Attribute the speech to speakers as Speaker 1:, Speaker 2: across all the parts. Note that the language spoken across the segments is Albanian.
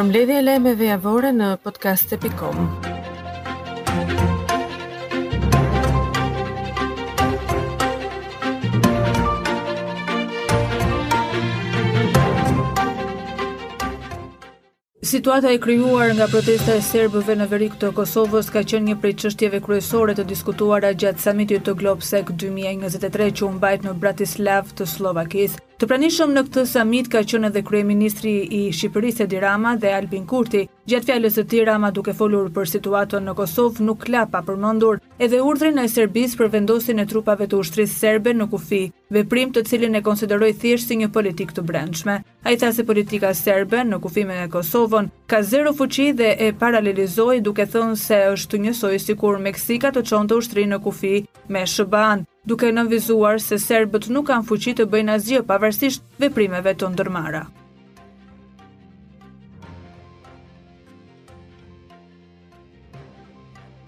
Speaker 1: Përmbledhja e lajmeve javore në podcast.com. Situata e krijuar nga protesta e serbëve në veri të Kosovës ka qenë një prej çështjeve kryesore të diskutuara gjatë samitit të Globsec dy mijë e njëzet e tre që u mbajt në Bratislavë të Sllovakisë. Të pranishëm në këtë samit ka qenë edhe kryeministri i Shqipërisë Edi Rama dhe Albin Kurti. Gjatë fjalës së tij Rama duke folur për situatën në Kosovë nuk la pa përmendur edhe urdhrin e Serbisë për vendosjen e trupave të ushtrisë serbe në kufi, veprim të cilin e konsideroi thjesht si një politikë të brendshme. Ai tha se politika serbe në kufi me Kosovën ka zero fuqi dhe e paralelizoi duke thënë se është njësoj sikur Meksika të çonte ushtrinë në kufi me SHBA-në, duke nënvizuar se serbët nuk kanë fuqi të bëjnë asgjë pavarësisht veprimeve të ndërmarra.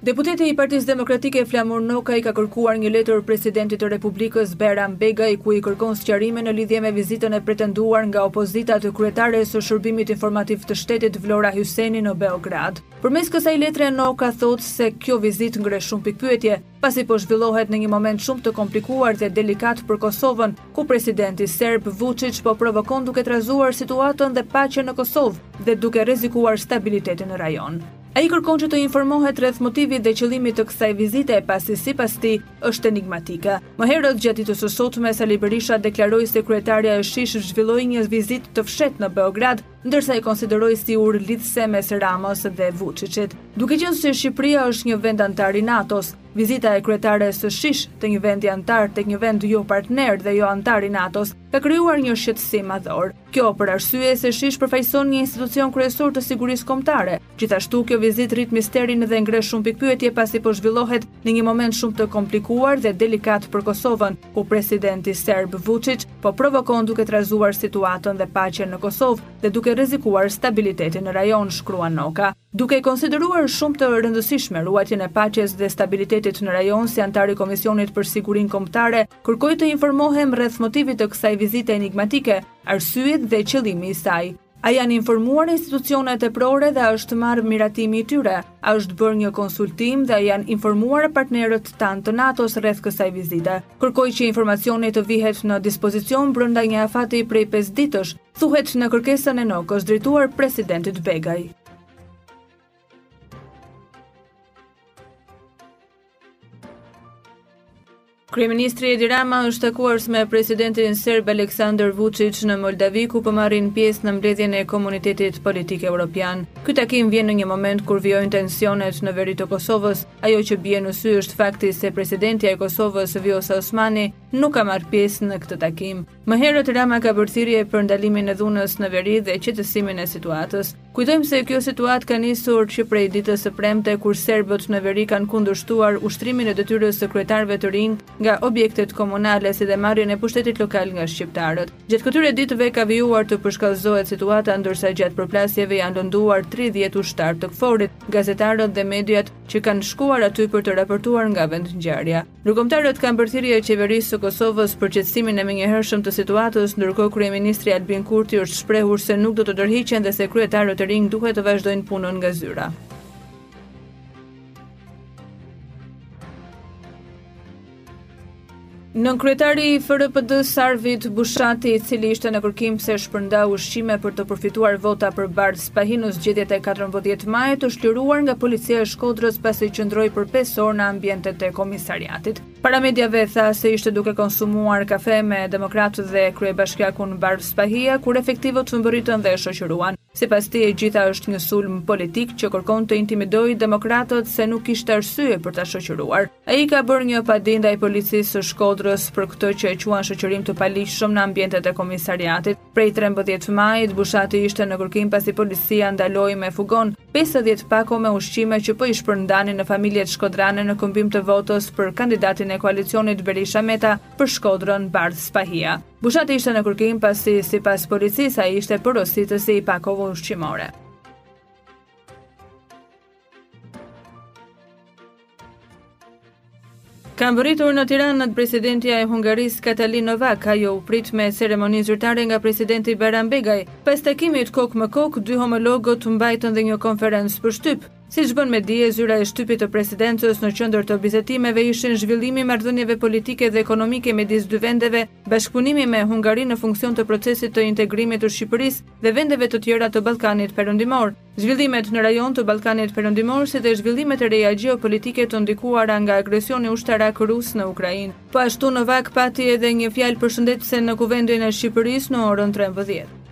Speaker 1: Deputeti i Partisë Demokratike Flamur Noka i ka kërkuar një letër presidentit të Republikës Bajram Begaj ku i kërkon sqarime në lidhje me vizitën e pretenduar nga opozita të kryetares së Shërbimit Informativ të Shtetit Vlora Hyseni në Beograd. Përmes kësaj letre Noka thotë se kjo vizitë ngre shumë pikëpyetje, pasi po zhvillohet në një moment shumë të komplikuar dhe delikat për Kosovën, ku presidenti serb Vuçiç po provokon duke trazuar situatën dhe paqen në Kosovë dhe duke rrezikuar stabilitetin në rajon. Ai kërkon që të informohet rreth motivit dhe qëllimit të kësaj vizite, pasi sipas tij është enigmatike. Më herët gjatë ditës së sotme, Sali Berisha deklaroi se kryetarja e SHISH zhvilloi një vizitë të fshehtë në Beograd, ndërsa e konsideroi si urë lidhëse mes Ramës dhe Vuçiçit. Duke qenë se Shqipëria është një vend anëtar i NATO-s, vizita e kryetares së SHISH të një vendi anëtar tek një vend jo partner dhe jo anëtar i NATO-s ka krijuar një shqetësim madhor. Kjo për arsye se SHISH përfaqëson një institucion kryesor të sigurisë kombëtare. Gjithashtu kjo vizitë rrit misterin dhe ngre shumë pikëpyetje pasi po zhvillohet Në një moment shumë të komplikuar dhe delikat për Kosovën, ku presidenti serb Vuçiç po provokon duke trazuar situatën dhe paqen në Kosovë dhe duke rrezikuar stabilitetin në rajon, shkruan Noka. Duke konsideruar shumë të rëndësishme ruajtjen e paqes dhe stabilitetit në rajon si anëtar i Komisionit për Sigurinë Kombëtare, kërkoj të informohem rreth motivit të kësaj vizite enigmatike, arsyet dhe qëllimi i saj. A janë informuar institucionet eprore dhe a është marrë miratimi i tyre? A është bërë një konsultim dhe a janë informuar partnerët tanë të NATO-s rreth kësaj vizite? Kërkoj që informacioni të vihet në dispozicion brenda një afati prej 5 ditësh, thuhet në kërkesën e Nokës drejtuar presidentit Begaj. Kryeministri Edi Rama është takuar me presidentin serb Aleksandar Vuçiç në Moldavi ku po marrin pjesë në mbledhjen e Komunitetit Politik Evropian. Ky takim vjen në një moment kur vijojnë tensionet në veri të Kosovës. Ajo që bie në sy është fakti se presidentja e Kosovës Vjosa Osmani nuk ka marrë pjesë në këtë takim. Më herët Rama ka bërë thirrje për ndalimin e dhunës në veri dhe qetësimin e situatës. Kujtojmë se kjo situatë ka nisur që prej ditës së premte kur serbët në veri kanë kundërshtuar ushtrimin e detyrës së kryetarëve të rinj nga objektet komunale si dhe marrjen e pushtetit lokal nga shqiptarët. Gjatë këtyre ditëve ka vijuar të përshkallëzohet situata ndërsa gjatë përplasjeve janë lënduar 30 ushtarë të KFOR-it, gazetarët dhe mediat që kanë shkuar aty për të raportuar nga vendngjarja. Ndërkombëtarët kanë bërë thirrje Qeverisë së Kosovës për qetësimin e menjëhershëm të situatës, ndërkohë kryeministri Albin Kurti është shprehur se nuk do të tërhiqen dhe se kryetarët e rinj duhet të vazhdojnë punën nga zyra. Nënkryetari i FRPD-së Arvid Bushati, i cili ishte në kërkim se shpërndau ushqime për të përfituar vota për Bardh Spahinë në zgjedhjet e katërmbëdhjetë majit është liruar nga Policia e Shkodrës pasi qëndroi për pesë orë në ambientet e komisariatit. Para mediave tha se ishte duke konsumuar kafe me demokratët dhe kryebashkiakun Bardh Spahia kur efektivët mbërritën dhe e shoqëruan. Sipas tij e gjitha është një sulm politik që kërkon të intimidojë demokratët se nuk kishte arsye për ta shoqëruar. Ai ka bërë një padi ndaj Policisë së Shkodrës për këtë që e quan shoqërim të paligjshëm në ambientet e komisariatit. Prej trembëdhjetë majit, Bushati ishte në kërkim pasi policia ndaloi një furgon pesëdhjetë pako me ushqime që po i shpërndanin në familjet shkodrane në këmbim të votës për kandidatin e koalicionit Berisha-Meta për Shkodrën, Bardh Spahia. Bushati ishte në kërkim pasi, sipas policisë, ai ishte porositësi i pakove ushqimore. Ka mbërritur në Tiranë presidentja e Hungarisë Katalin Novak, ajo u prit me ceremoni zyrtare nga presidenti Bajram Begaj. Pas takimit kokë më kokë, dy homologët mbajtën dhe një konferencë për shtyp. Siç bën me dije, zyra e shtypit të presidencës, në qendër të bisedimeve ishin zhvillimi i marrëdhënieve politike dhe ekonomike midis dy vendeve, bashkëpunimi me Hungarinë në funksion të procesit të integrimit të Shqipërisë dhe vendeve të tjera të Ballkanit Perëndimor. Zhvillimet në rajon të Ballkanit Perëndimor si dhe zhvillimet e reja gjeopolitike të ndikuara nga agresioni ushtarak rus në Ukrainë. Po ashtu Novak pati edhe një fjalë përshëndetëse në Kuvendin e Shqipërisë në orën trembëdhjetë.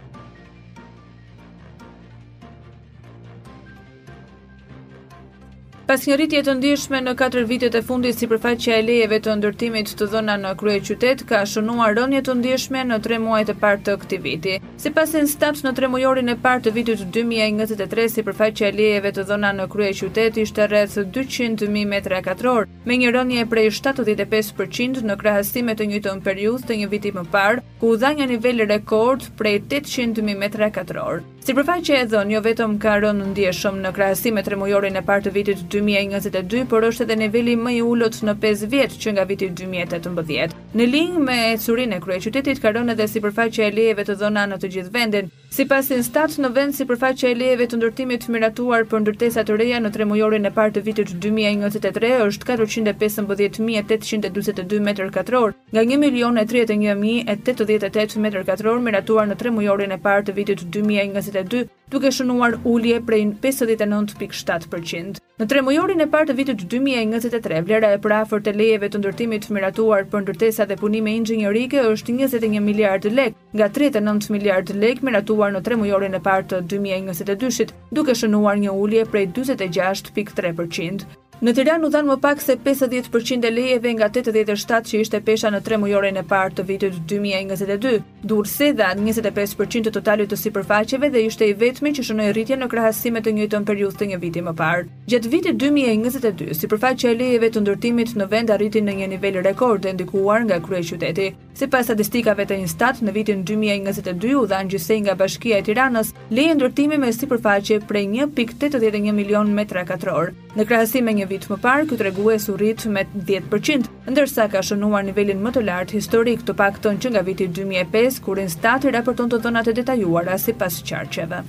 Speaker 1: Pas një rritje të ndjeshme në 4 vitet e fundit sipërfaqja e lejeve të ndërtimit të dhëna në kryeqytet, ka shënuar rënie të ndjeshme në 3 muajt e parë të këtij viti. Sipas INSTAT në 3-mujorin e parë të vitit 2023 sipërfaqja e lejeve të dhëna në kryeqytet ishte rreth 200.000 metra katrorë, me një rënie prej 75% në krahasim me të njëjtën periudhë të një viti më parë, ku u dha një nivel rekord prej tetëqind mijë metra katrorë. Sipërfaqja e dhënë jo vetëm ka rënë ndjeshëm në krahasim me tremujorin e parë të vitit dy mijë e njëzet e dy, por është edhe niveli më i ulët në pesë vjet që nga viti dy mijë e tetëmbëdhjetë. Në linjë me ecurinë e kryeqytetit ka rënë edhe sipërfaqja e lejeve të dhëna në të gjithë vendin, Sipas Instat, në vend sipërfaqja e lejeve të ndërtimit miratuar për ndërtesa të reja në tremujorin e parë të vitit dy mijë e njëzet e tre është katërqind e pesëmbëdhjetë mijë e tetëqind e dyzet e dy metër katrorë nga një milion e tridhjetë e një mijë e tetëdhjetë e tetë metër katrorë miratuar në tremujorin e parë të vitit dy mijë e njëzet e dy, duke shënuar ulje prej pesëdhjetë e nëntë pikë shtatë për qind. Në tremujorin e parë të vitit dy mijë e njëzet e tre, vlera e përafërt e lejeve të ndërtimit miratuar për ndërtesa dhe punime inxhinierike është njëzet e një miliardë lekë, nga tridhjetë e nëntë miliardë lekë miratuar në tremujorin e parë të dy mijë e njëzet e dyshit, duke shënuar një ulje prej dyzet e gjashtë pikë tre për qind. Në Tiranë u dhanë më pak se pesëdhjetë për qind e lejeve nga tetëdhjetë e shtatë që ishte pesha në tremujorin e parë të vitit dy mijë e njëzet e dy, Durrësi dha njëzet e pesë për qind të totalit të sipërfaqeve dhe ishte i vetmi që shënoi rritje në krahasim me të njëjtën periudhë të një viti më parë. Gjatë vitit dy mijë e njëzet e dy, sipërfaqja e lejeve të ndërtimit në vend arriti në një nivel rekord e ndikuar nga kryeqyteti. Sipas statistikave të Instat, në vitin dy mijë e njëzet e dy u dhanë gjithsej nga Bashkia e Tiranës leje ndërtimi me sipërfaqe prej një pikë tetëdhjetë e një milionë metra katrorë. Në krahasim me një vit më parë, ky tregues u rrit me dhjetë për qind. ndërsa ka shënuar nivelin më të lartë historik, të paktën që nga viti dy mijë e pesë, kur Instati raporton të dhënat e detajuara sipas qarqeve.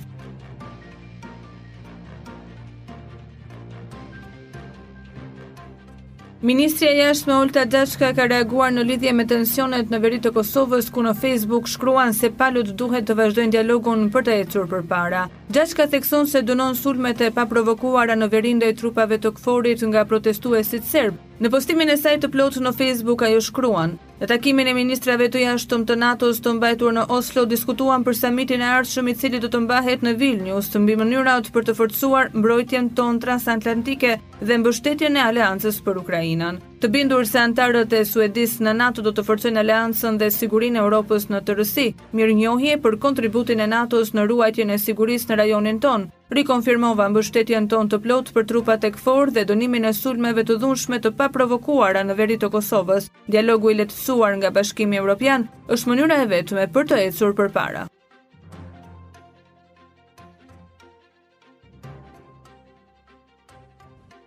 Speaker 1: Ministrja e Jashtme Olta Xhaçka ka reaguar në lidhje me tensionet në veri të Kosovës ku në Facebook shkruan se palët duhet të vazhdojnë dialogun për të ecur përpara. Xhaçka thekson se dënon sulmet e paprovokuara në veri ndaj trupave të KFOR-it nga protestuesit serbë. Në postimin e saj të plotë në Facebook ajo shkruan, Në takimin e ministrave të jashtëm të NATO-s të mbajtur në Oslo diskutuam për samitin e ardhshëm i cili do të mbahet në Vilnius mbi mënyrat për të forcuar mbrojtjen tonë transatlantike dhe mbështetjen e aleancës për Ukrainën. Të bindur se anëtarët e Suedisë në NATO do të forcojnë aleancën dhe sigurinë e Europës në tërësi, mirënjohje për kontributin e NATO-s në ruajtjen e sigurisë në rajonin tonë, Rikonfirmova mbështetjen tonë të plotë për trupat e KFOR dhe dënimin e sulmeve të dhunshme të paprovokuara në veri të Kosovës. Dialogu i lehtësuar nga Bashkimi Europian është mënyra e vetme për të ecur përpara.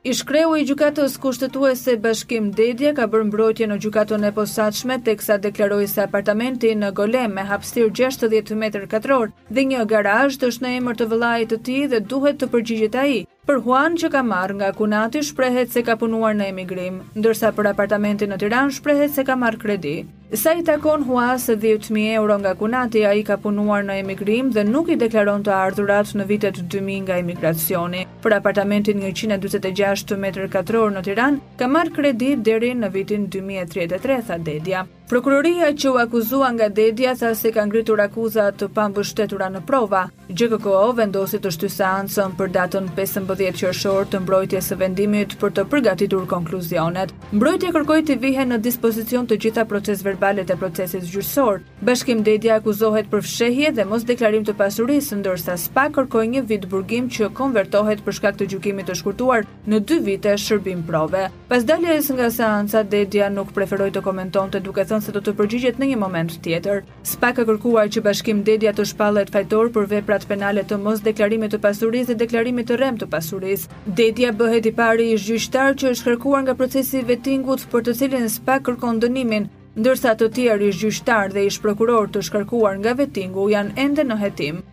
Speaker 1: Ish-kreu i Gjykatës Kushtetuese Bashkim Dedja ka bërë mbrojtje në gjykatën e posaçme teksa deklaroi se apartamenti në Golem me hapësirë 60 metër katrorë dhe një garazh është në emër të vëllait të tij dhe duhet të përgjigjet ai. Për huan që ka marrë nga kunati shprehet se ka punuar në emigrim, ndërsa për apartamentin në Tiranë shprehet se ka marrë kredi. Sa i takon huasë dhjetë mijë euro nga kunati, ai ka punuar në emigrim dhe nuk i deklaron të ardhurat në vitet dy mijë nga emigracioni. Për apartamentin njëqind e dyzet e gjashtë metër katrorë në Tiranë, ka marrë kredi deri në vitin dy mijë e tridhjetë e tre, tha Dedja. Prokuroria që u akuzua nga Dedja tha se ka ngritur akuza të pambështetura në prova. GJKKO vendosi të shtyjë seancën për datën pesëmbëdhjetë qershor të mbrojtjes së vendimit për të përgatitur konkluzionet. Mbrojtja kërkoi t'i vihen në dispozicion të gjitha procesverbalet e procesit gjyqësor. Bashkim Dedja akuzohet për fshehje dhe mosdeklarim të pasurisë, ndërsa SPAK kërkoi një vit burgim që konvertohet për shkak të gjykimit të shkurtuar në dy vite shërbim prove. Pas daljes nga seanca, Dedja nuk preferoi të komentonte duke thënë se do të përgjigjet në një moment tjetër. SPAK ka kërkuar që Bashkim Dedja të shpallet fajtor për veprat penale të mos deklarimit të pasurisë dhe deklarimit të rremë të pasurisë. Dedja bëhet i pari ish-gjyqtar që është shkarkuar nga procesi i Vettingut për të cilin SPAK kërkon dënimin, ndërsa të tjerë ish-gjyqtarë dhe ish-prokurorë të shkarkuar nga Vettingu janë ende në hetim.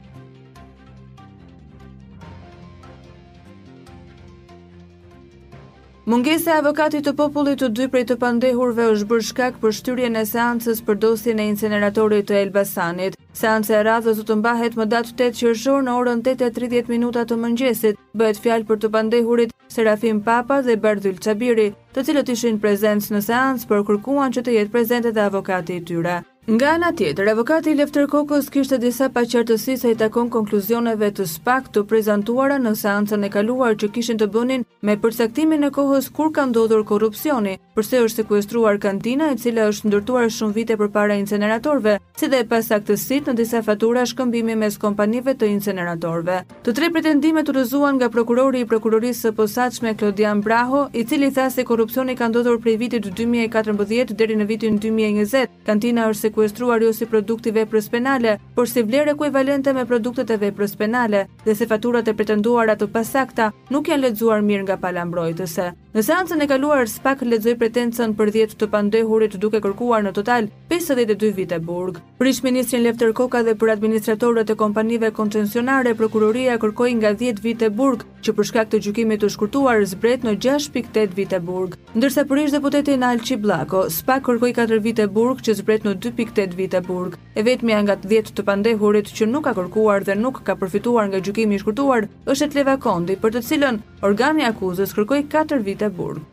Speaker 1: Mungesa e Avokatit të Popullit të dy prej të pandehurve është bërë shkak për shtyrjen e seancës për dosjen e inceneratorit të Elbasanit. Seanca e radhës do të mbahet më datë tetë qershor në orën tetë e tridhjetë minuta të mëngjesit. Bëhet fjalë për të pandehurit Serafim Papa dhe Bardhyl Çabiri, të cilët ishin prezentë në seancë, por kërkuan që të jetë prezent edhe avokati i tyre. Nga ana tjetër, avokati i Lefter Kokës kishte disa paqartësi sa i takon konkluzioneve të SPAK të prezantuara në seancën e kaluar që kishin të bënin me përcaktimin e kohës kur ka ndodhur korrupsioni, përse është sekuestruar kantina e cila është ndërtuar shumë vite përpara inceneratorëve, si dhe pasaktësitë në disa fatura shkëmbimi mes kompanive të inceneratorëve. Të tre pretendimet u rrëzuan nga prokurori i Prokurorisë së Posaçme Klodian Braho, i cili tha se korrupsioni ka ndodhur prej vitit dy mijë e katërmbëdhjetë deri në vitin dy mijë e njëzet. Kantina është sekuestruar jo si produkt i veprës penale, por si vlerë ekuivalente me produktet e veprës penale, dhe se faturat e pretenduara të pasakta nuk janë lexuar mirë nga pala mbrojtëse. Në seancën e kaluar, SPAK lexoi pretencën për dhjetë të pandehurit duke kërkuar në total, pesëdhjetë e dy vite burg. Për ish-ministrin Lefter Koka dhe për administratorët e kompanive koncensionare, prokuroria kërkoi nga dhjetë vite burg, që për shkak të gjykimit të shkurtuar zbret në gjashtë pikë tetë vite burg. Ndërsa për ish-deputetin Alqi Bllako, SPAK kërkoi katër vite burg që zbret në dy pikë tetë vite burg. E vetmja nga dhjetë të pandehurit që nuk ka kërkuar dhe nuk ka përfituar nga gjykimi i shkurtuar është Etleva Kondi, për të cilën organi i akuzës kërkoi katër vite burg.